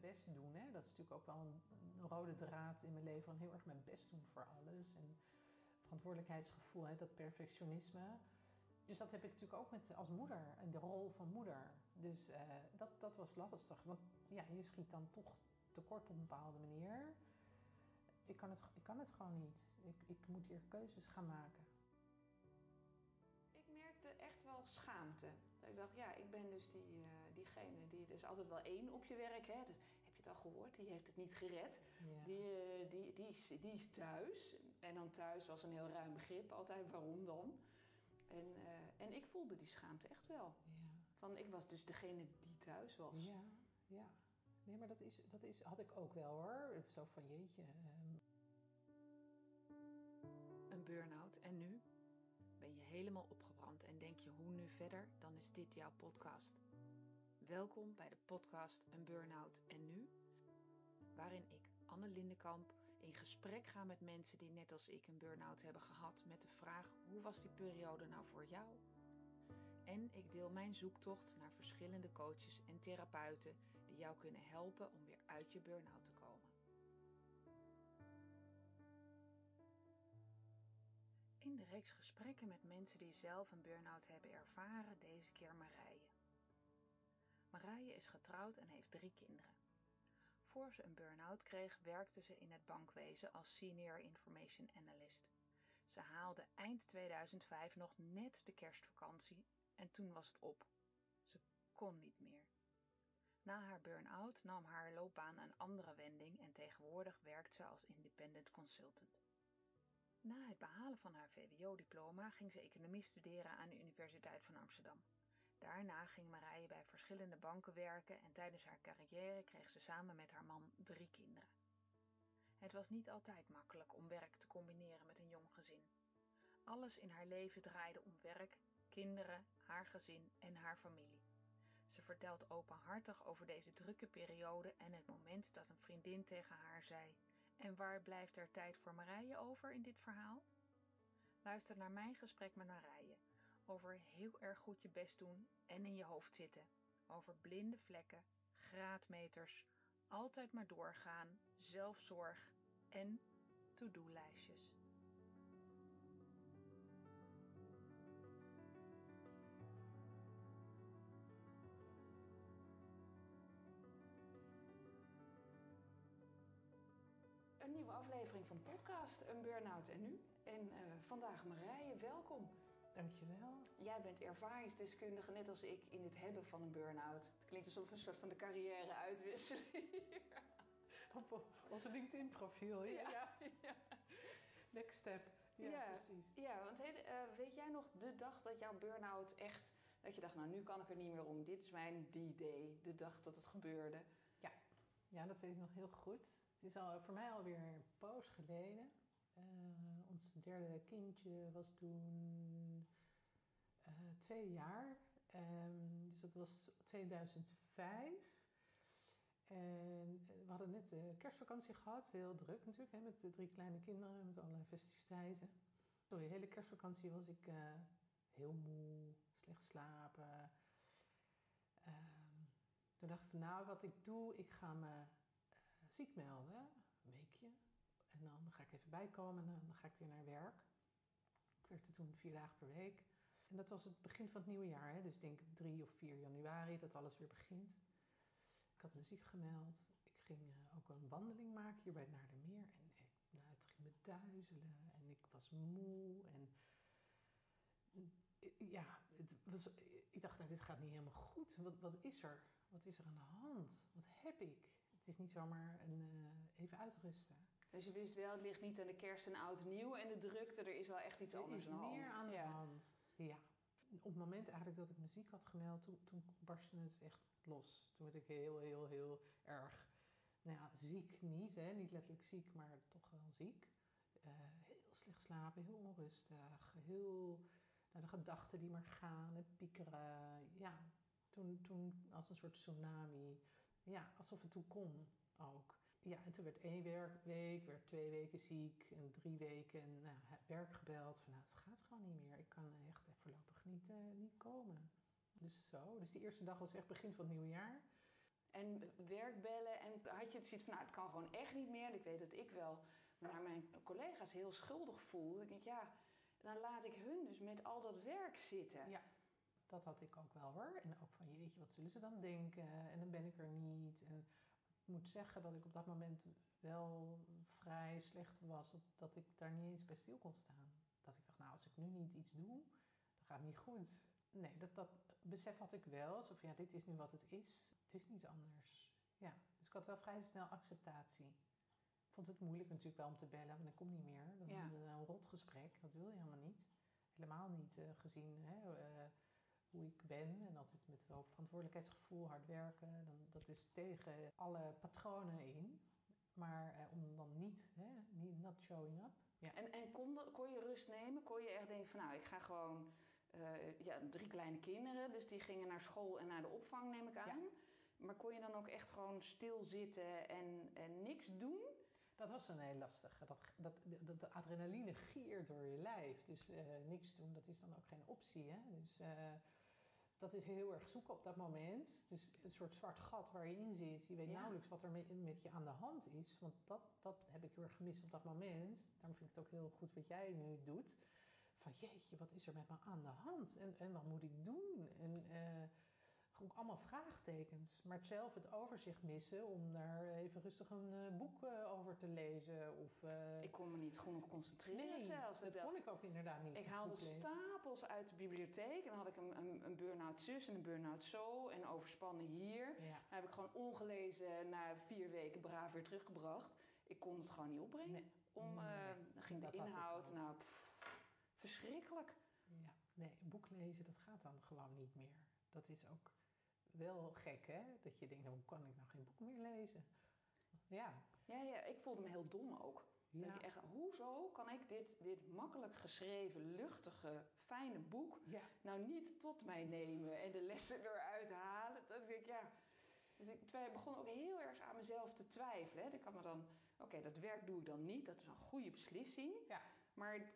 best doen. Hè? Dat is natuurlijk ook wel een, rode draad in mijn leven. Van heel erg mijn best doen voor alles. En verantwoordelijkheidsgevoel, hè? dat perfectionisme. Dus dat heb ik natuurlijk ook met, als moeder en de rol van moeder. Dus uh, dat, dat was lastig. Want ja, je schiet dan toch tekort op een bepaalde manier. Ik kan het, ik kan het gewoon niet. Ik, ik moet hier keuzes gaan maken. Ik merkte echt wel schaamte. Ik dacht, ja, ik ben dus die, uh, diegene die dus altijd wel één op je werk. Hè? Dus, heb je het al gehoord? Die heeft het niet gered. Ja. Die, uh, die, die, is, die is thuis. En dan thuis was een heel ruim begrip altijd. Waarom dan? En, uh, en ik voelde die schaamte echt wel. Ja. Van, ik was dus degene die thuis was. Ja, ja. Nee, maar dat, is, dat is, had ik ook wel hoor. Zo van jeetje. Um... Een burn-out en nu? Helemaal opgebrand en denk je hoe nu verder? Dan is dit jouw podcast. Welkom bij de podcast Een Burn-out en nu? Waarin ik, Anne Lindenkamp, in gesprek ga met mensen die net als ik een burn-out hebben gehad met de vraag hoe was die periode nou voor jou? En ik deel mijn zoektocht naar verschillende coaches en therapeuten die jou kunnen helpen om weer uit je burn-out te komen. In de reeks gesprekken met mensen die zelf een burn-out hebben ervaren, deze keer Marije. Marije is getrouwd en heeft drie kinderen. Voor ze een burn-out kreeg, werkte ze in het bankwezen als Senior Information Analyst. Ze haalde eind 2005 nog net de kerstvakantie en toen was het op. Ze kon niet meer. Na haar burn-out nam haar loopbaan een andere wending en tegenwoordig werkt ze als independent consultant. Na het behalen van haar VWO-diploma ging ze economie studeren aan de Universiteit van Amsterdam. Daarna ging Marije bij verschillende banken werken en tijdens haar carrière kreeg ze samen met haar man drie kinderen. Het was niet altijd makkelijk om werk te combineren met een jong gezin. Alles in haar leven draaide om werk, kinderen, haar gezin en haar familie. Ze vertelt openhartig over deze drukke periode en het moment dat een vriendin tegen haar zei: En waar blijft er tijd voor Marije over in dit verhaal? Luister naar mijn gesprek met Marije over heel erg goed je best doen en in je hoofd zitten, over blinde vlekken, graadmeters, altijd maar doorgaan, zelfzorg en to-do-lijstjes. Aflevering van podcast Een Burn-out en Nu. En uh, vandaag Marije, welkom. Dankjewel. Jij bent ervaringsdeskundige, net als ik, in het hebben van een burn-out. Het klinkt alsof een soort van de carrière uitwisseling. Op onze LinkedIn-profiel, ja. ja. ja. Next step. Ja, ja precies. Ja, want uh, weet jij nog de dag dat jouw burn-out echt... Dat je dacht, nou nu kan ik er niet meer om. Dit is mijn D-day, de dag dat het gebeurde. Ja. ja, dat weet ik nog heel goed. Het is al, voor mij alweer een poos geleden. Uh, ons derde kindje was toen uh, twee jaar. Um, dus dat was 2005. En we hadden net de kerstvakantie gehad. Heel druk natuurlijk, hè, met de drie kleine kinderen, met allerlei festiviteiten. Sorry, de hele kerstvakantie was ik heel moe, slecht slapen. Um, toen dacht ik van nou, wat ik doe, ik ga me ziek melden, een weekje. En dan ga ik even bijkomen en dan ga ik weer naar werk. Ik werkte toen vier dagen per week. En dat was het begin van het nieuwe jaar, hè? dus denk 3 of 4 januari dat alles weer begint. Ik had me ziek gemeld. Ik ging uh, ook een wandeling maken hier bij het Naardermeer. En ik, nou, het ging me duizelen en ik was moe. En ja, het was, ik dacht, nou, dit gaat niet helemaal goed. Wat, wat is er? Wat is er aan de hand? Wat heb ik? Het is niet zomaar een, uh, even uitrusten. Dus je wist wel, het ligt niet aan de kerst en oud nieuw en de drukte, er is wel echt iets er anders aan de hand. Er is meer aan de hand, ja. Op het moment eigenlijk dat ik me ziek had gemeld, toen, toen barstte het echt los. Toen werd ik heel, heel, heel erg, nou ja, ziek niet, hè? niet letterlijk ziek, maar toch wel ziek. Uh, heel slecht slapen, heel onrustig, heel, nou, de gedachten die maar gaan, het piekeren. Ja, toen, toen als een soort tsunami, ja, alsof het toen kon ook. Ja, en toen werd één werkweek, werd twee weken ziek en drie weken nou, werk gebeld. Van nou, het gaat gewoon niet meer. Ik kan echt voorlopig niet, uh, niet komen. Dus zo. Dus die eerste dag was echt begin van het nieuwe jaar. En werkbellen en had je het zoiets van, nou het kan gewoon echt niet meer. Ik weet dat ik wel naar mijn collega's heel schuldig voelde. Ik denk, ja, dan laat ik hun dus met al dat werk zitten. Ja, dat had ik ook wel hoor. En ook van, jeetje, wat zullen ze dan denken? En dan ben ik er niet. En ik moet zeggen dat ik op dat moment wel vrij slecht was. Dat, dat ik daar niet eens bij stil kon staan. Dat ik dacht, nou, als ik nu niet iets doe, dan gaat het niet goed. Nee, dat, dat besef had ik wel. Zo van, ja, dit is nu wat het is. Het is niet anders. Ja, dus ik had wel vrij snel acceptatie. Ik vond het moeilijk natuurlijk wel om te bellen, want ik kom niet meer. Dan Ja. een rot gesprek. Dat wil je helemaal niet. Helemaal niet eh, gezien hè, eh, hoe ik ben. En altijd met wel verantwoordelijkheidsgevoel, hard werken. Dan, dat is tegen alle patronen in. Maar eh, om dan niet, hè, niet, not showing up. Ja. En, en kon, dat- kon je rust nemen? Kon je echt denken van, nou ik ga gewoon... eh, ja, drie kleine kinderen, dus die gingen naar school en naar de opvang neem ik aan. Maar kon je dan ook echt gewoon stilzitten en, en niks doen? Dat was een heel lastige. Dat, dat, dat, de adrenaline giert door je lijf. Dus eh, niks doen, dat is dan ook geen optie. Hè? Dus eh, dat is heel erg zoeken op dat moment. Het is een soort zwart gat waar je in zit. Je weet Ja. nauwelijks wat er met, met je aan de hand is. Want dat, dat heb ik heel erg gemist op dat moment. Daarom vind ik het ook heel goed wat jij nu doet. Van jeetje, wat is er met me aan de hand? En, en wat moet ik doen? En eh, ook allemaal vraagtekens. Maar het zelf het overzicht missen om daar even rustig een eh, boek eh, over te lezen. Of, eh, Ik kon me niet genoeg concentreren nee, zelfs. Dat kon ik ook inderdaad niet. Ik haalde stapels uit de bibliotheek en dan had ik een, een, een burn-out zus en een burn-out zo en overspannen hier. Ja. Dan heb ik gewoon ongelezen na vier weken braaf weer teruggebracht. Ik kon het gewoon niet opbrengen. Nee. Om, Nee, dan ging dat de inhoud, nou, pff, verschrikkelijk. Ja, nee, een boek lezen, dat gaat dan gewoon niet meer. Dat is ook wel gek, hè? Dat je denkt, hoe kan ik nou geen boek meer lezen? Ja, Ja, ja, ik voelde me heel dom ook. Dat ja, ik echt, hoezo kan ik dit, dit makkelijk geschreven, luchtige, fijne boek ja, nou niet tot mij nemen en de lessen eruit halen? Dat denk ik, ja. Dus ik begon ook heel erg aan mezelf te twijfelen. Hè. Ik had me dan, oké, dat werk doe ik dan niet. Dat is een goede beslissing. Ja. Maar,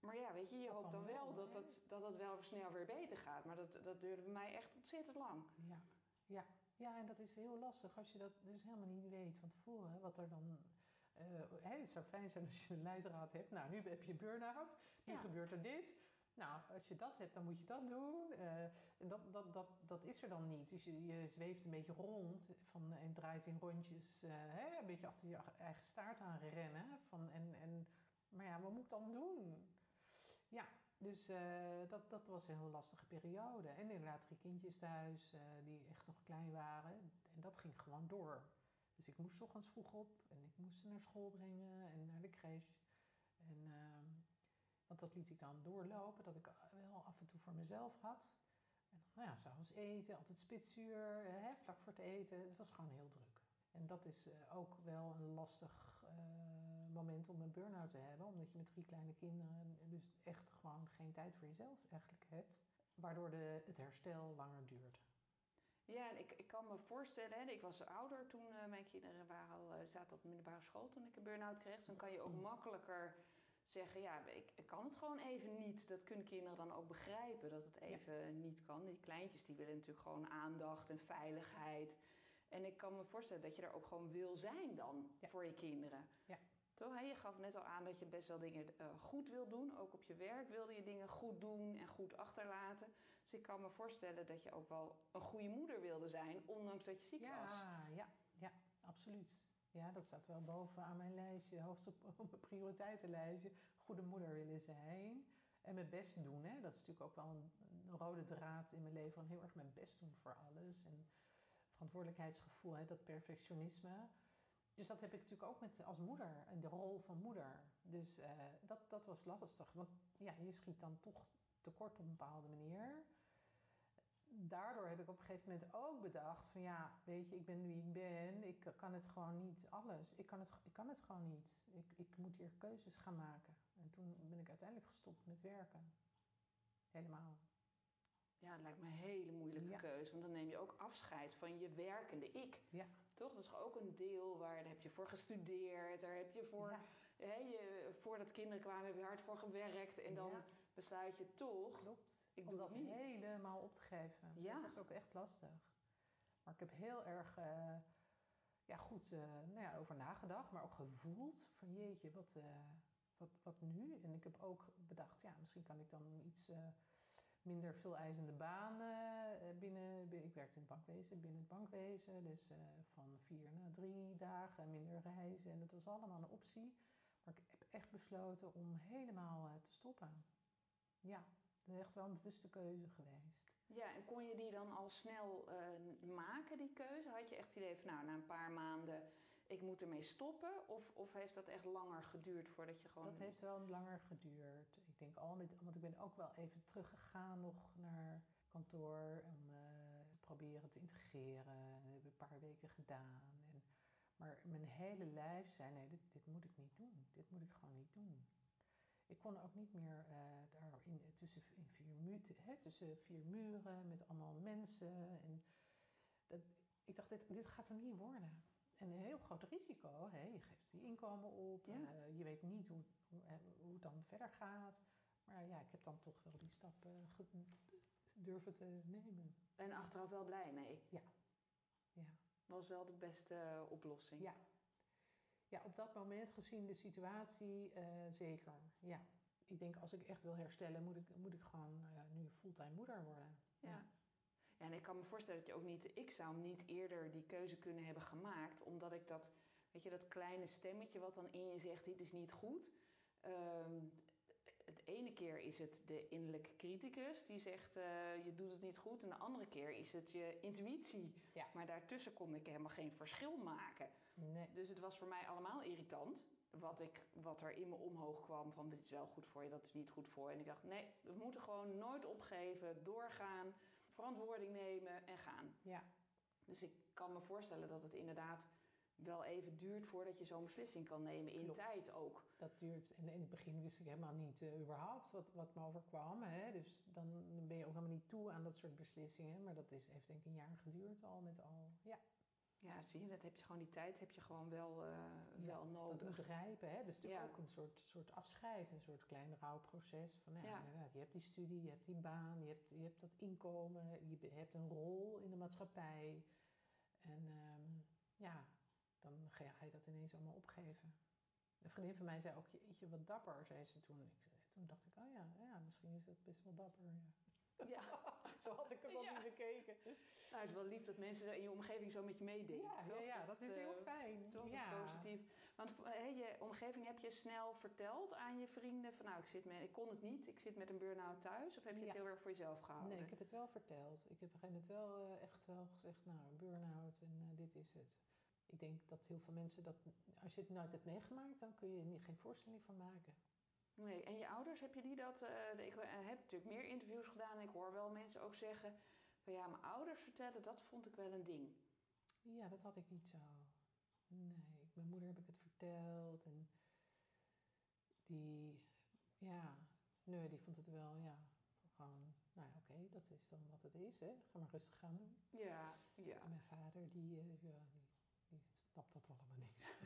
maar ja, weet je, je hoopt dan wel dat het, dat het wel snel weer beter gaat. Maar dat, dat duurde bij mij echt ontzettend lang. ja, ja. Ja, en dat is heel lastig als je dat dus helemaal niet weet van tevoren. Wat er dan... eh, het zou fijn zijn als je een leidraad hebt. Nou, nu heb je een burn-out. Nu Ja. gebeurt er dit. Nou, als je dat hebt, dan moet je dat doen. En dat, dat, dat, dat is er dan niet. Dus je, je zweeft een beetje rond van, en draait in rondjes. eh, hè, een beetje achter je eigen staart aan rennen. Van, en, en, maar ja, wat moet ik dan doen? Ja, dus eh, dat, dat was een heel lastige periode. En inderdaad drie kindjes thuis eh, die echt nog klein waren. En dat ging gewoon door. Dus ik moest ochtends vroeg op en ik moest ze naar school brengen en naar de crash. En, ehm, want dat liet ik dan doorlopen, dat ik wel af en toe voor mezelf had. En nou ja, s'avonds eten, altijd spitsuur, eh, hè, vlak voor het eten. Het was gewoon heel druk. En dat is ook wel een lastig moment om een burn-out te hebben. Omdat je met drie kleine kinderen dus echt gewoon geen tijd voor jezelf eigenlijk hebt. Waardoor de, het herstel langer duurt. Ja, en ik, ik kan me voorstellen, hè, ik was ouder toen eh, mijn kinderen waren al, eh, zaten op de middelbare school toen ik een burn-out kreeg. Dus dan kan je ook Mm. makkelijker zeggen, ja, ik, ik kan het gewoon even niet. Dat kunnen kinderen dan ook begrijpen, dat het even niet kan. Die kleintjes die willen natuurlijk gewoon aandacht en veiligheid. En ik kan me voorstellen dat je er ook gewoon wil zijn dan Ja. voor je kinderen. Ja. Toch? Je gaf net al aan dat je best wel dingen eh, goed wil doen. Ook op je werk wilde je dingen goed doen en goed achterlaten. Dus ik kan me voorstellen dat je ook wel een goede moeder wilde zijn, ondanks dat je ziek ja, was. ja, ja, absoluut. Ja, dat staat wel boven aan mijn lijstje, hoogst op, mijn prioriteitenlijstje. Goede moeder willen zijn. En mijn best doen. Hè? Dat is natuurlijk ook wel een, een rode draad in mijn leven. Van heel erg mijn best doen voor alles. En verantwoordelijkheidsgevoel, hè? dat perfectionisme. Dus dat heb ik natuurlijk ook met, als moeder. En de rol van moeder. Dus eh, dat, dat was lastig. Want ja, je schiet dan toch tekort op een bepaalde manier daardoor heb ik op een gegeven moment ook bedacht van ja, weet je, ik ben wie ik ben. Ik kan het gewoon niet alles. Ik kan het, ik kan het gewoon niet. Ik, ik moet hier keuzes gaan maken. En toen ben ik uiteindelijk gestopt met werken. Helemaal. Ja, dat lijkt me een hele moeilijke Ja. keuze. Want dan neem je ook afscheid van je werkende ik. Ja. Toch? Dat is ook een deel waar daar heb je voor gestudeerd. Daar heb je voor, Ja, hè, je, voordat kinderen kwamen, heb je hard voor gewerkt. En dan Ja. besluit je toch. klopt. Ik Om doe dat niet. helemaal op te geven. Ja. Dat was ook echt lastig. Maar ik heb heel erg ja, goed nou ja, over nagedacht, maar ook gevoeld van jeetje, wat, wat, wat nu? En ik heb ook bedacht, ja, misschien kan ik dan iets minder veel eisende banen binnen, ik werkte in het bankwezen, binnen het bankwezen. Dus van vier naar drie dagen, minder reizen. En dat was allemaal een optie. Maar ik heb echt besloten om helemaal te stoppen. Ja, dat is echt wel een bewuste keuze geweest. Ja, en kon je die dan al snel maken, die keuze? Had je echt het idee van, nou, na een paar maanden, ik moet ermee stoppen? Of, of heeft dat echt langer geduurd voordat je gewoon... Dat heeft wel langer geduurd. Ik denk al met, want ik ben ook wel even teruggegaan nog naar kantoor om te proberen te integreren. Dat heb ik een paar weken gedaan. En, maar mijn hele lijf zei, nee, dit, dit moet ik niet doen. Dit moet ik gewoon niet doen. Ik kon ook niet meer uh, daar in, tussen, in vier muren, hè, tussen vier muren met allemaal mensen. En dat, ik dacht, dit, dit gaat er niet worden. En een heel groot risico. Hè? Je geeft die inkomen op. Ja. Uh, je weet niet hoe, hoe, hoe, het dan verder gaat. Maar ja, ik heb dan toch wel die stap uh, durven te nemen. En achteraf wel blij mee? Ja. ja. Was wel de beste oplossing? Ja, ja, op dat moment gezien de situatie uh, zeker. Ja. Ik denk als ik echt wil herstellen, moet ik, moet ik gewoon uh, nu fulltime moeder worden. Ja. ja. En ik kan me voorstellen dat je ook niet, ik zou niet eerder die keuze kunnen hebben gemaakt, omdat ik dat, weet je, dat kleine stemmetje wat dan in je zegt, dit is niet goed. Um, het ene keer is het de innerlijke criticus die zegt uh, je doet het niet goed. En de andere keer is het je intuïtie. Ja. Maar daartussen kon ik helemaal geen verschil maken. Nee. Dus het was voor mij allemaal irritant. Wat, ik, wat er in me omhoog kwam van dit is wel goed voor je, dat is niet goed voor je. En ik dacht nee, we moeten gewoon nooit opgeven, doorgaan, verantwoording nemen en gaan. Ja. Dus ik kan me voorstellen dat het inderdaad wel even duurt voordat je zo'n beslissing kan nemen. In Klopt. tijd ook. Dat duurt. En in het begin wist ik helemaal niet uh, überhaupt wat, wat me overkwam. Hè? Dus dan ben je ook helemaal niet toe aan dat soort beslissingen. Maar dat is, heeft denk ik een jaar geduurd al met al. Ja. Ja, zie je, dat heb je gewoon die tijd heb je gewoon wel, uh, wel nodig. Dat moet rijpen, hè? Dus het is ja. ook een soort, soort afscheid, een soort klein rouwproces. Van, nou, ja, inderdaad, je hebt die studie, je hebt die baan, je hebt, je hebt dat inkomen, je hebt een rol in de maatschappij. En um, ja, dan ga je dat ineens allemaal opgeven. Een vriendin van mij zei ook, jeetje, wat dapper, zei ze toen. Ik, toen dacht ik, oh ja, ja, misschien is dat best wel dapper. Ja. Ja. zo had ik het al ja. niet bekeken. Nou, het is wel lief dat mensen in je omgeving zo met je meedenken. Ja, ja, ja, dat is heel fijn. Toch ja. positief. Want hey, je omgeving heb je snel verteld aan je vrienden van nou, ik, zit met, ik kon het niet, ik zit met een burn-out thuis. Of heb je het heel erg voor jezelf gehouden? Nee, ik heb het wel verteld. Ik heb op een gegeven moment wel uh, echt wel gezegd, nou, een burn-out en uh, dit is het. Ik denk dat heel veel mensen dat, als je het nooit hebt meegemaakt, dan kun je er geen voorstelling van maken. Nee, en je ouders, heb je die dat? Uh, ik heb natuurlijk meer interviews gedaan en ik hoor wel mensen ook zeggen van ja, mijn ouders vertellen, dat vond ik wel een ding. Ja, dat had ik niet zo. Nee, mijn moeder heb ik het verteld en die, ja, nee, die vond het wel, ja, gewoon, nou ja, oké, okay, dat is dan wat het is, hè. Ga maar rustig gaan doen. Ja, ja. En mijn vader, die, uh, ja, die, die snapt dat allemaal niet.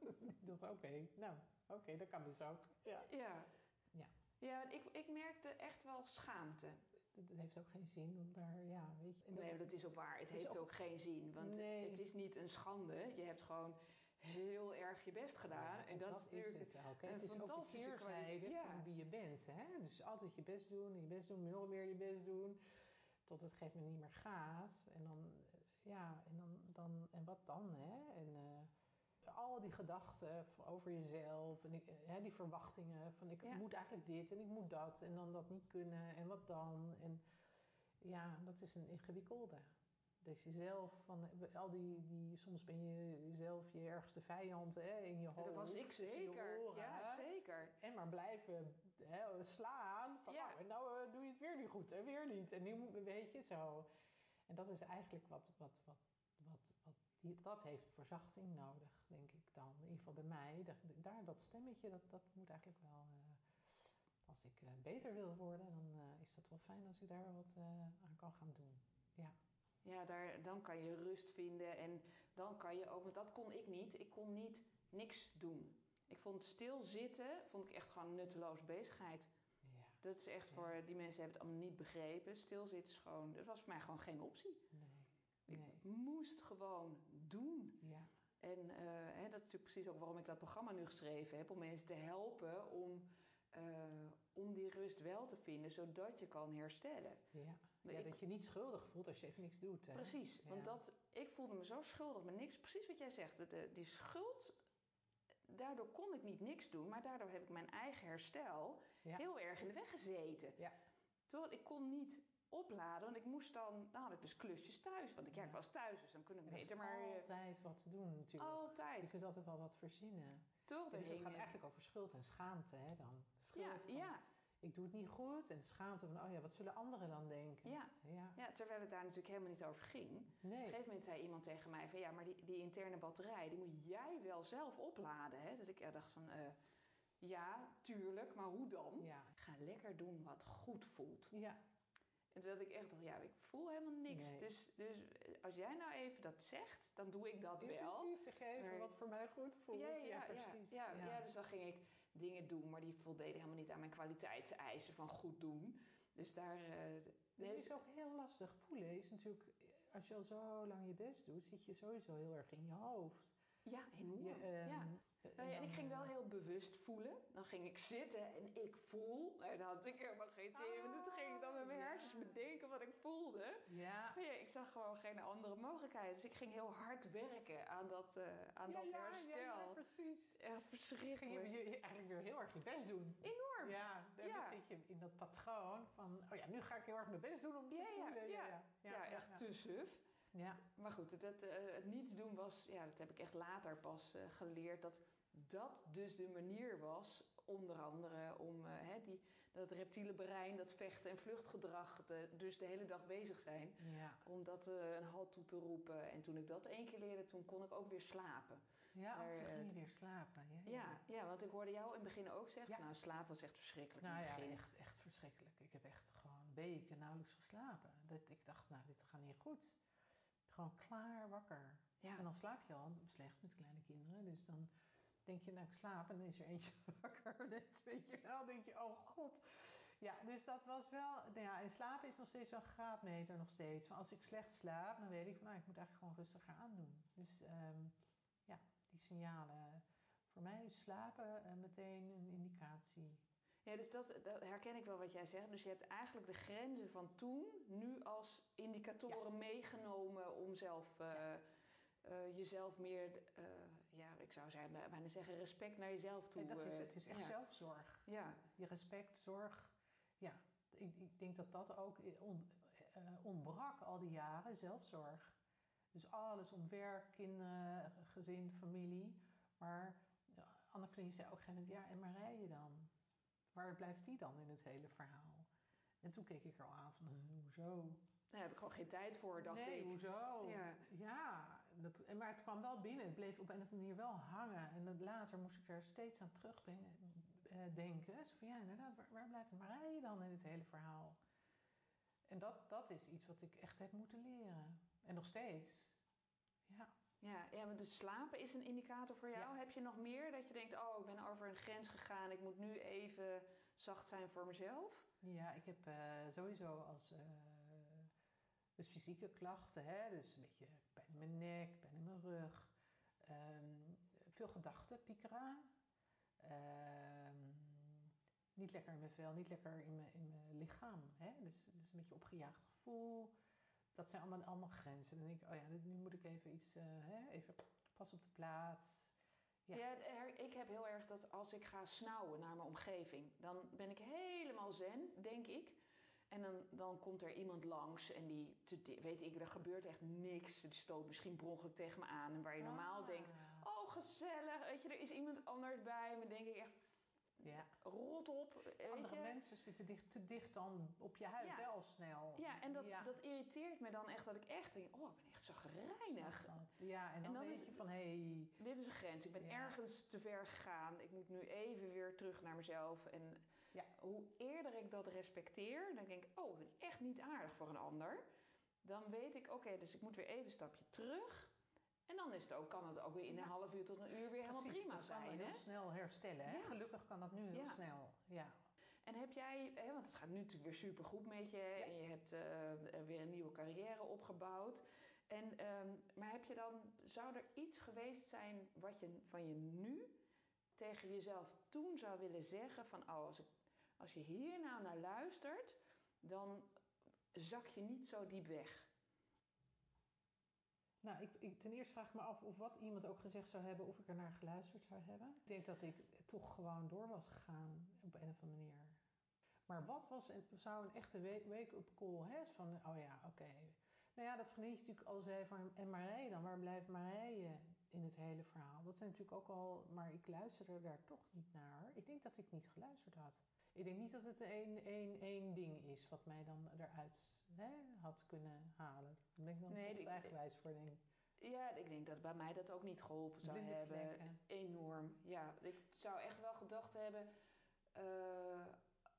ik dacht, oké, okay, nou, oké, okay, dat kan dus ook. Ja. Ja. Ja, ja ik, ik merkte echt wel schaamte. Het heeft ook geen zin om daar, ja, weet je. Dat, nee, dat is ook waar. Het heeft ook, ook, geen zin. Want nee. het is niet een schande. Je hebt gewoon heel erg je best gedaan. Ja, en dat, dat is het ook. Het is ook de ja. van wie je bent. Hè? Dus altijd je best doen, je best doen, nog meer je best doen. Tot het gegeven moment niet meer gaat. En dan, ja, en, dan, dan, en wat dan, hè? En uh, al die gedachten over jezelf en ik, hè, die verwachtingen van ik Ja. moet eigenlijk dit en ik moet dat en dan dat niet kunnen en wat dan. En ja, dat is een ingewikkelde. Dat je zelf van al die, die soms ben je zelf je ergste vijand hè, in je hoofd. Dat was ik zeker. oren, ja, zeker. En maar blijven hè, slaan. Van, Ja. nou, en nou eh, doe je het weer niet goed en weer niet. En nu weet je zo. En dat is eigenlijk wat, wat, wat, wat, wat dat heeft verzachting nodig, denk ik dan. In ieder geval bij mij. Daar dat stemmetje, dat, dat moet eigenlijk wel. eh, als ik eh, beter wil worden, dan eh, is dat wel fijn als ik daar wat aan kan gaan doen. Ja. Ja, daar, dan kan je rust vinden en dan kan je ook, want dat kon ik niet. Ik kon niet niks doen. Ik vond stilzitten, vond ik echt gewoon nutteloos bezigheid. Dat is echt voor, die mensen hebben het allemaal niet begrepen. Stilzitten is gewoon, dat was voor mij gewoon geen optie. Nee. Nee. Ik moest gewoon doen. Ja. En eh, hè, dat is natuurlijk precies ook waarom ik dat programma nu geschreven heb. Om mensen te helpen om, eh, om die rust wel te vinden, zodat je kan herstellen. Ja. Ja, ik- dat je niet schuldig voelt als je even niks doet. Hè? Precies, Ja. want dat, ik voelde me zo schuldig met niks. Precies wat jij zegt, de, die schuld, daardoor kon ik niet niks doen. Maar daardoor heb ik mijn eigen herstel Ja. heel erg in de weg gezeten. Ja. Terwijl ik kon niet opladen, want ik moest dan, dan had ik dus klusjes thuis. Want ik, ja, ik was thuis, dus dan kunnen we Er beter maar... eh, altijd wat te doen natuurlijk. Je altijd. kunt altijd wel wat verzinnen. Toch? Dus het gaat eigenlijk over schuld en schaamte hè, dan. Schuld Ja, van, ja, ik doe het niet goed. En schaamte van, oh ja, wat zullen anderen dan denken? Ja. Ja. ja, terwijl het daar natuurlijk helemaal niet over ging. Op een gegeven moment zei iemand tegen mij van ja, maar die, die interne batterij, die moet jij wel zelf opladen. Hè? Dat ik ja, dacht van eh, ja, tuurlijk, maar hoe dan? Ja. Ga lekker doen wat goed voelt. Ja. En toen ik echt dacht, ja, ik voel helemaal niks. Nee. Dus, dus eh, als jij nou even dat zegt, dan doe ik dat Ja, wel. Precies, zeg even Maar- wat voor mij goed voelt. Ja, ja, ja, precies. Ja, ja. dus dan ging ik dingen doen, maar die voldeden helemaal niet aan mijn kwaliteitseisen van goed doen. Dus daar. Dus nee, het is ook heel lastig voelen. Is natuurlijk, als je al zo lang je best doet, zit je sowieso heel erg in je hoofd. ja, enorm. Je, ehm, ja. Nou ja, en ik ging wel eh, heel bewust voelen. Dan ging ik zitten en ik voel. En dan had ik helemaal geen zin in. Toen ging ik dan met mijn Ah, hersens bedenken wat ik voelde. Ja, Maar ja, ik zag gewoon geen andere mogelijkheid. Dus ik ging heel hard werken aan dat, eh, aan ja, dat ja, herstel. Ja, ja, precies. Echt verschrikkelijk. je, je, je eigenlijk weer heel erg je best doen. Enorm. Ja, dan zit je in dat patroon van, oh ja, nu ga ik heel erg mijn best doen om te ja, voelen. ja. Ja, echt ja. te suf. Ja, Maar goed, dat, eh, het niets doen was, ja, dat heb ik echt later pas eh, geleerd. Dat dat dus de manier was, onder andere om eh, hè, die, dat reptiele brein, dat vechten- en vluchtgedrag, de- dus de hele dag bezig zijn. ja. Om dat een halt toe te roepen. En toen ik dat één keer leerde, toen kon ik ook weer slapen. Ja, Maar, toen ging je weer slapen. Ja, Ja, ja, want ik hoorde jou in het begin ook zeggen, nou slaap was echt verschrikkelijk Nou in het ja, begin. echt, echt verschrikkelijk. Ik heb echt gewoon weken nauwelijks geslapen. Dat ik dacht, nou, dit gaat niet goed. Gewoon klaar wakker. Ja. En dan slaap je al slecht met kleine kinderen. Dus dan denk je, nou, ik slaap. En dan is er eentje wakker. Net, weet je wel. denk je, oh god. Ja, dus dat was wel... Nou ja, en slapen is nog steeds zo'n graadmeter nog steeds. Van als ik slecht slaap, dan weet ik van, nou, ik moet eigenlijk gewoon rustiger aandoen. Dus ehm, ja, die signalen. Voor mij is slapen eh, meteen een indicatie. Ja, dus dat, dat herken ik wel wat jij zegt. Dus je hebt eigenlijk de grenzen van toen nu als indicatoren meegenomen om zelf, eh, eh, jezelf meer, eh, ja, ik zou zeggen, bijna zeggen, respect naar jezelf toe. En dat is, het is echt ja. zelfzorg. Ja, Je respect, zorg. Ja, ik, ik denk dat dat ook on, ontbrak al die jaren, zelfzorg. Dus alles om werk, kinderen, gezin, familie. Maar ja, Anneke zei ook op een gegeven moment, ja, en Marije dan? Waar blijft die dan in het hele verhaal? En toen keek ik er al aan van, "Huh, hoezo? daar heb ik gewoon geen tijd voor, dacht nee, ik. hoezo? Ja. Ja, dat, en maar het kwam wel binnen. Het bleef op een of andere manier wel hangen. En later moest ik er steeds aan terugdenken. Zo van, ja, inderdaad, waar, waar blijft Marije dan in het hele verhaal? En dat, dat is iets wat ik echt heb moeten leren. En nog steeds. Ja. Ja, ja, maar dus slapen is een indicator voor jou. Ja. Heb je nog meer dat je denkt, oh, ik ben over een grens gegaan, ik moet nu even zacht zijn voor mezelf? Ja, ik heb eh, sowieso als eh, dus fysieke klachten, hè, dus een beetje pijn in mijn nek, pijn in mijn rug, ehm, veel gedachten, piekeren, ehm, niet lekker in mijn vel, niet lekker in mijn, in mijn lichaam, hè, dus, dus een beetje opgejaagd gevoel. Dat zijn allemaal, allemaal grenzen. Dan denk ik, oh ja, nu moet ik even iets, eh, hè, even pas op de plaats. Ja. Ja, ik heb heel erg dat als ik ga snauwen naar mijn omgeving, dan ben ik helemaal zen, denk ik. En dan, dan komt er iemand langs en die, te weet ik, er gebeurt echt niks. Die stoot misschien ongeluk tegen me aan. En waar je normaal Ah. denkt, oh gezellig, weet je, er is iemand anders bij me. denk ik echt, Ja. rot op, Andere je. mensen zitten dicht, te dicht dan op je huid, Ja. hè, al snel. Ja, en dat, Ja. dat irriteert me dan echt dat ik echt denk, oh, ik ben echt. Snap dat. Ja, en dan, En dan weet je van, hé, hey, Dit is een grens. Ik ben ergens te ver gegaan. Ik moet nu even weer terug naar mezelf. En Ja. hoe eerder ik dat respecteer, dan denk ik, oh, ik ben echt niet aardig voor een ander. Dan weet ik, oké, dus ik moet weer even een stapje terug. En dan is het ook, kan het ook weer in Ja. een half uur tot een uur weer helemaal precies, prima dat kan zijn. heel Hè? snel herstellen. Hè? Ja. Gelukkig kan dat nu heel Ja. snel. Ja. En heb jij, hè, want het gaat nu natuurlijk weer supergoed met je. En je hebt eh, weer een nieuwe carrière opgebouwd. En, ehm, maar heb je dan, zou er iets geweest zijn wat je van je nu tegen jezelf toen zou willen zeggen van oh, als, ik, als je hier nou naar luistert, dan zak je niet zo diep weg? Nou, ik, ten eerste vraag ik me af of wat iemand ook gezegd zou hebben, of ik er naar geluisterd zou hebben. Ik denk dat ik toch gewoon door was gegaan op een of andere manier. Maar wat was, zou een echte wake-up call, hè? Van, oh ja, oké. Nou ja, dat vriendje natuurlijk al zei van, en Marije dan, waar blijft Marije in het hele verhaal? Dat zijn natuurlijk ook al, maar ik luisterde daar toch niet naar. Ik denk dat ik niet geluisterd had. Ik denk niet dat het één, één ding is wat mij dan eruit hè, had kunnen halen. Daar ben ik dan nee, eigenwijs voor, denk Ja, ik denk dat bij mij dat ook niet geholpen zou hebben. Enorm, ja. Ik zou echt wel gedacht hebben... Uh,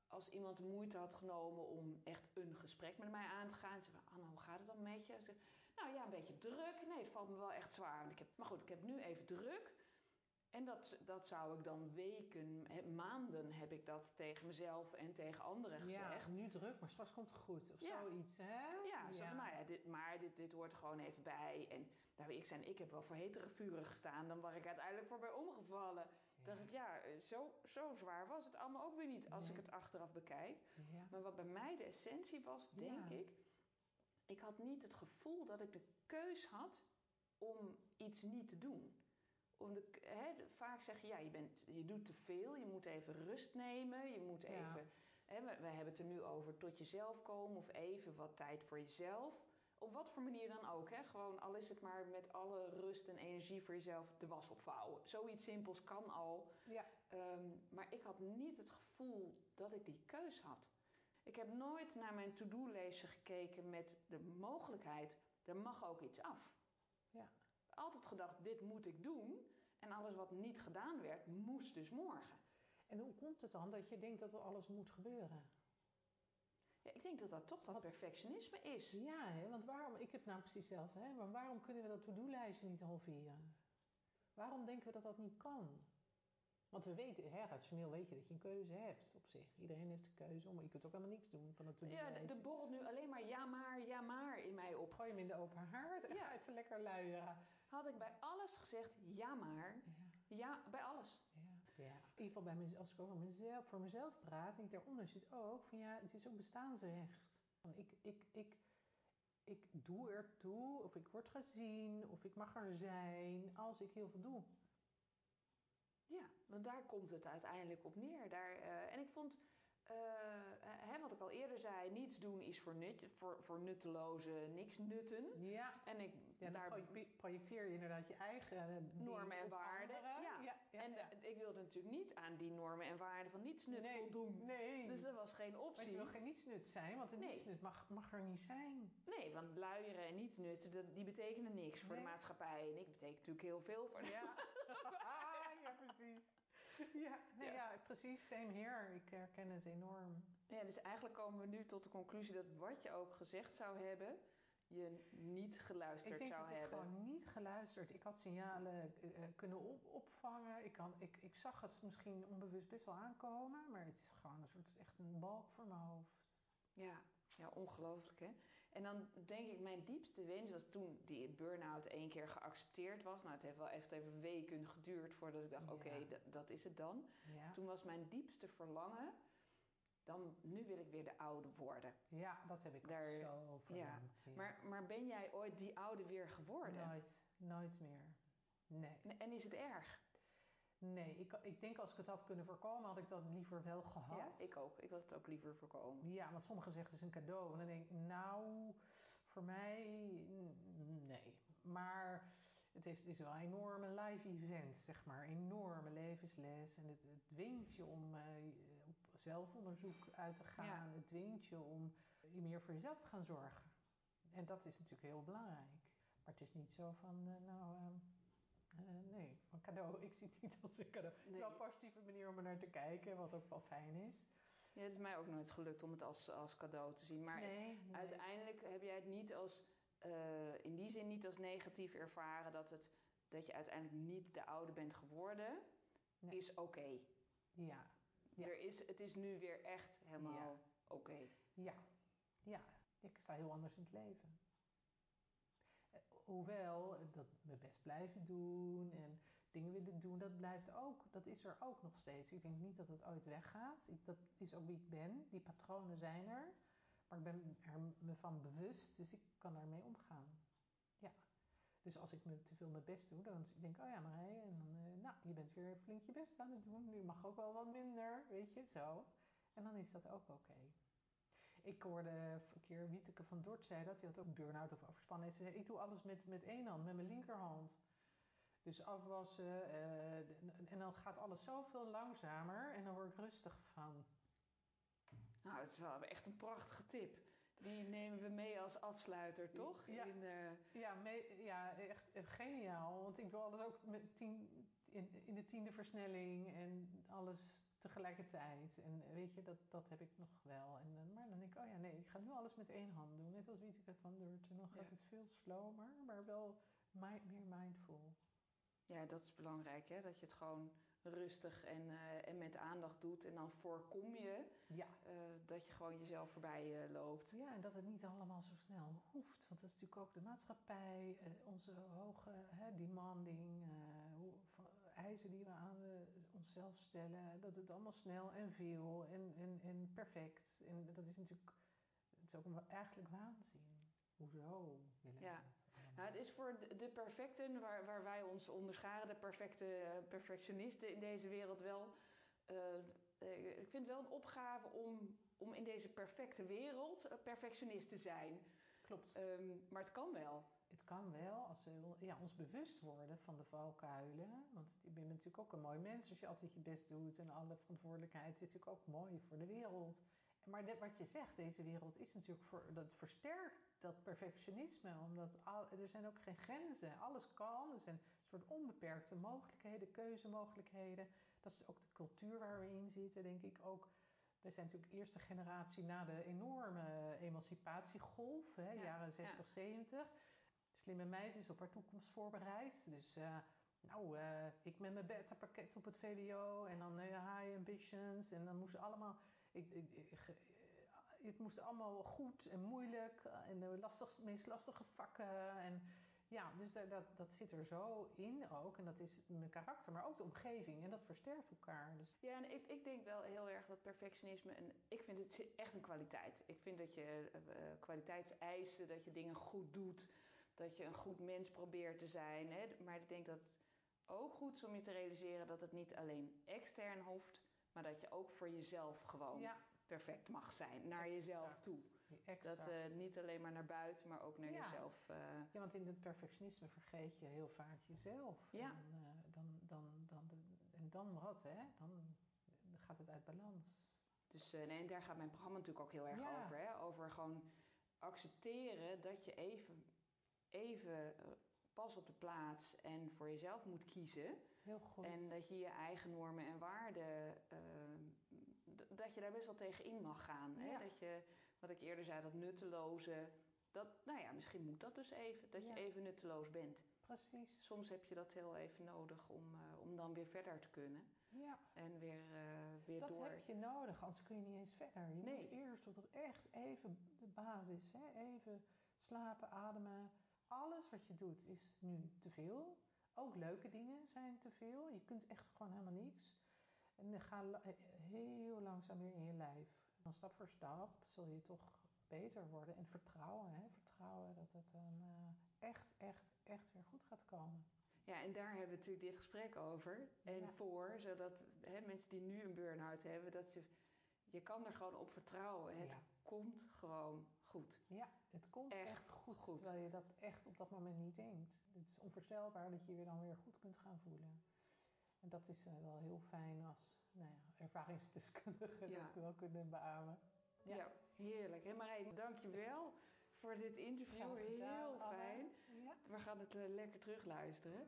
als iemand de moeite had genomen om echt een gesprek met mij aan te gaan. Ze zei, Anna, hoe gaat het dan met je? Nou ja, een beetje druk. Nee, het valt me wel echt zwaar. Want ik heb, maar goed, ik heb nu even druk. En dat, dat zou ik dan weken, maanden heb ik dat tegen mezelf en tegen anderen gezegd. Ja, nu druk, maar straks komt het goed. Of zoiets, hè? Ja, zo van, nou ja, dit, maar dit, dit hoort gewoon even bij. En daar ik zijn, ik heb wel voor hetere vuren gestaan dan waar ik uiteindelijk voor ben omgevallen. Ja. dacht ik, ja, zo, zo zwaar was het allemaal ook weer niet als ik het achteraf bekijk. Maar wat bij mij de essentie was, denk ik, ik had niet het gevoel dat ik de keus had om iets niet te doen om de, vaak zeg je, ja, je, bent, je doet te veel, je moet even rust nemen, je moet even... we, we, hebben het er nu over tot jezelf komen of even wat tijd voor jezelf. Op wat voor manier dan ook, hè? gewoon al is het maar met alle rust en energie voor jezelf de was opvouwen. Zoiets simpels kan al. Ja. Ehm, maar ik had niet het gevoel dat ik die keus had. Ik heb nooit naar mijn to-do-lijstje gekeken met de mogelijkheid, er mag ook iets af. Altijd gedacht, dit moet ik doen. En alles wat niet gedaan werd, moest dus morgen. En hoe komt het dan dat je denkt dat er alles moet gebeuren? Ja, ik denk dat dat toch dat perfectionisme is. Ja, hè? want waarom, ik heb nou precies hetzelfde, hè? maar waarom kunnen we dat to-do-lijstje niet halveren? Waarom denken we dat dat niet kan? Want we weten, hè, rationeel weet je dat je een keuze hebt op zich. Iedereen heeft een keuze, maar je kunt ook helemaal niks doen van het to Ja, er borrelt nu alleen maar ja maar, ja maar in mij op. Gooi hem in de open haard en ja. ga even lekker luieren. Had ik bij alles gezegd ja maar. Ja, ja bij alles. Ja. ja. In ieder geval bij mezelf, als ik over mezelf, voor mezelf praat, denk ik daaronder zit ook van ja, het is ook bestaansrecht. Ik, ik, ik, ik doe ertoe, of ik word gezien, of ik mag er zijn als ik heel veel doe. Ja, want daar komt het uiteindelijk op neer. Daar, uh, en ik vond, uh, hè, wat ik al eerder zei, niets doen is voor, nut, voor, voor nutteloze niks nutten. Ja, en ik, ja, daar projecteer je inderdaad je eigen normen en waarden. Ja. ja. en ik wilde natuurlijk niet aan die normen en waarden van nietsnut nee, voldoen. Nee. Dus dat was geen optie. Maar je wil geen nietsnut zijn, want een nee. nietsnut mag, mag er niet zijn. Nee, want luieren en nietsnutten, die betekenen niks voor de maatschappij. En ik betekent natuurlijk heel veel voor de ja. Ja, nee, ja. ja. precies. Same here. Ik herken het enorm. Ja, dus eigenlijk komen we nu tot de conclusie dat wat je ook gezegd zou hebben, je niet geluisterd zou hebben. Ik denk dat ik gewoon niet geluisterd. Ik had signalen uh, kunnen op opvangen. Ik, kan, ik, ik zag het misschien onbewust best wel aankomen, maar het is gewoon een soort echt een balk voor mijn hoofd. Ja, ja, ongelooflijk hè. En dan denk ik, mijn diepste wens was toen die burn-out één keer geaccepteerd was. Nou, het heeft wel echt even weken geduurd voordat ik dacht, oké, dat is het dan. Toen was mijn diepste verlangen, dan, nu wil ik weer de oude worden. Ja, dat heb ik Daar, zo verlangd. Ja. Maar, maar ben jij ooit die oude weer geworden? Nooit, nooit meer. Nee. En is het erg? Nee, ik, ik denk als ik het had kunnen voorkomen, had ik dat liever wel gehad. Ja, ik ook. Ik had het ook liever voorkomen. Ja, want sommigen zeggen het is een cadeau. En dan denk ik, nou, voor mij, nee. Maar het, heeft, het is wel een enorme live event, zeg maar. Enorme levensles. En het, het dwingt je om uh, op zelfonderzoek uit te gaan. Het dwingt je om meer voor jezelf te gaan zorgen. En dat is natuurlijk heel belangrijk. Maar het is niet zo van, uh, nou... Uh, uh, nee, een cadeau. Ik zie het niet als een cadeau. Het is wel een positieve manier om er naar te kijken, wat ook wel fijn is. Ja, het is mij ook nooit gelukt om het als, als cadeau te zien. Maar uiteindelijk heb jij het niet als, uh, in die zin niet als negatief ervaren dat, het, dat je uiteindelijk niet de oude bent geworden, is oké. Ja. ja. Er is, het is nu weer echt helemaal oké. Ja, ja. Ik sta heel anders in het leven. Hoewel dat mijn best blijven doen en dingen willen doen, dat blijft ook, dat is er ook nog steeds. Ik denk niet dat het ooit weggaat. Dat is ook wie ik ben. Die patronen zijn er. Maar ik ben er me van bewust, dus ik kan daarmee omgaan. Ja. Dus als ik me te veel mijn best doe, dan denk ik, oh ja Marije, en dan, uh, nou, je bent weer flink je best aan het doen. Nu mag ook wel wat minder, weet je, zo. En dan is dat ook oké. Ik hoorde een keer Wieteke van Dort zei dat. Die had ook burn-out of overspannen. Ze zei, ik doe alles met, met één hand, met mijn linkerhand. Dus afwassen. Uh, en dan gaat alles zoveel langzamer. En dan word ik rustig van. Nou, het is wel echt een prachtige tip. Die nemen we mee als afsluiter, toch? Ja, in, uh... ja, mee, ja echt geniaal. Want ik doe alles ook met tien, in, in de tiende versnelling en alles tegelijkertijd. En weet je, dat, dat heb ik nog wel. En, maar dan denk ik, oh ja, nee, ik ga nu alles met één hand doen. Net als Wieteke van Durt. En dan gaat ja. het veel slomer, maar wel meer mindful. Ja, dat is belangrijk, hè? Dat je het gewoon rustig en, uh, en met aandacht doet. En dan voorkom je ja. uh, dat je gewoon jezelf voorbij uh, loopt. Ja, en dat het niet allemaal zo snel hoeft. Want dat is natuurlijk ook de maatschappij, onze hoge demanding, hoe, eisen die we aan onszelf stellen. Dat het allemaal snel en veel en, en, en perfect. En dat is natuurlijk, het is ook eigenlijk waanzin. Hoezo willen ja. Nou, het is voor de perfecten, waar, waar wij ons onderscharen, de perfecte perfectionisten in deze wereld wel. Uh, ik vind het wel een opgave om, om in deze perfecte wereld perfectionist te zijn. Klopt. Um, maar het kan wel. Het kan wel als we ja, ons bewust worden van de valkuilen. Want je bent natuurlijk ook een mooi mens als je altijd je best doet en alle verantwoordelijkheid is natuurlijk ook mooi voor de wereld. Maar dit, wat je zegt, deze wereld is natuurlijk voor, dat versterkt dat perfectionisme. Omdat al, er zijn ook geen grenzen. Alles kan. Er zijn een soort onbeperkte mogelijkheden, keuzemogelijkheden. Dat is ook de cultuur waar we in zitten, denk ik ook. Wij zijn natuurlijk de eerste generatie na de enorme emancipatiegolf, hè, ja, jaren 60, ja. 70. Slimme meid is op haar toekomst voorbereid. Dus uh, nou, uh, ik met mijn beta-pakket op het VWO en dan uh, high ambitions. En dan moesten allemaal... Ik, het moest allemaal goed en moeilijk en de lastigste, meest lastige vakken. En ja, dus dat, dat, dat zit er zo in ook. En dat is mijn karakter, maar ook de omgeving. En dat versterkt elkaar. Dus. Ja, en ik, ik denk wel heel erg dat perfectionisme... En ik vind het echt een kwaliteit. Ik vind dat je uh, kwaliteitseisen, dat je dingen goed doet... dat je een goed mens probeert te zijn. Hè? Maar ik denk dat het ook goed is om je te realiseren... dat het niet alleen extern hoeft... maar dat je ook voor jezelf gewoon... Ja perfect mag zijn naar jezelf toe. Exact. Dat uh, niet alleen maar naar buiten, maar ook naar ja. jezelf. Uh... Ja, want in het perfectionisme vergeet je heel vaak jezelf. Ja. En, uh, dan, dan, dan, en dan wat, hè? Dan gaat het uit balans. Dus nee, en daar gaat mijn programma natuurlijk ook heel erg ja. over. Hè? Over gewoon accepteren dat je even, even pas op de plaats en voor jezelf moet kiezen. Heel goed. En dat je je eigen normen en waarden, uh, dat je daar best wel tegen in mag gaan. Hè? Ja. Dat je, wat ik eerder zei, dat nutteloze, dat, nou ja, misschien moet dat dus even, dat Ja. je even nutteloos bent. Precies. Soms heb je dat heel even nodig om, uh, om dan weer verder te kunnen. Ja. En weer, uh, weer Dat door. heb je nodig, anders kun je niet eens verder. Je Nee. moet eerst tot echt even de basis, hè? even slapen, ademen. Alles wat je doet is nu te veel. Ook leuke dingen zijn te veel. Je kunt echt gewoon helemaal niks. En dan ga heel langzaam weer in je lijf. Dan stap voor stap zul je toch beter worden. En vertrouwen, hè? vertrouwen dat het dan eh, echt, echt, echt weer goed gaat komen. Ja, en daar hebben we natuurlijk dit gesprek over. En Ja. voor, zodat hè, mensen die nu een burn-out hebben, dat je, je kan er gewoon op vertrouwen. Het Ja. komt gewoon goed. Ja, het komt Echt echt, goed, goed. terwijl je dat echt op dat moment niet denkt. Het is onvoorstelbaar dat je je dan weer goed kunt gaan voelen. En dat is eh, wel heel fijn als nou ja, ervaringsdeskundige Ja. dat we wel kunnen beamen. Ja, Ja. heerlijk. Hé dank je wel voor dit interview. Heel fijn. We gaan het eh, lekker terugluisteren.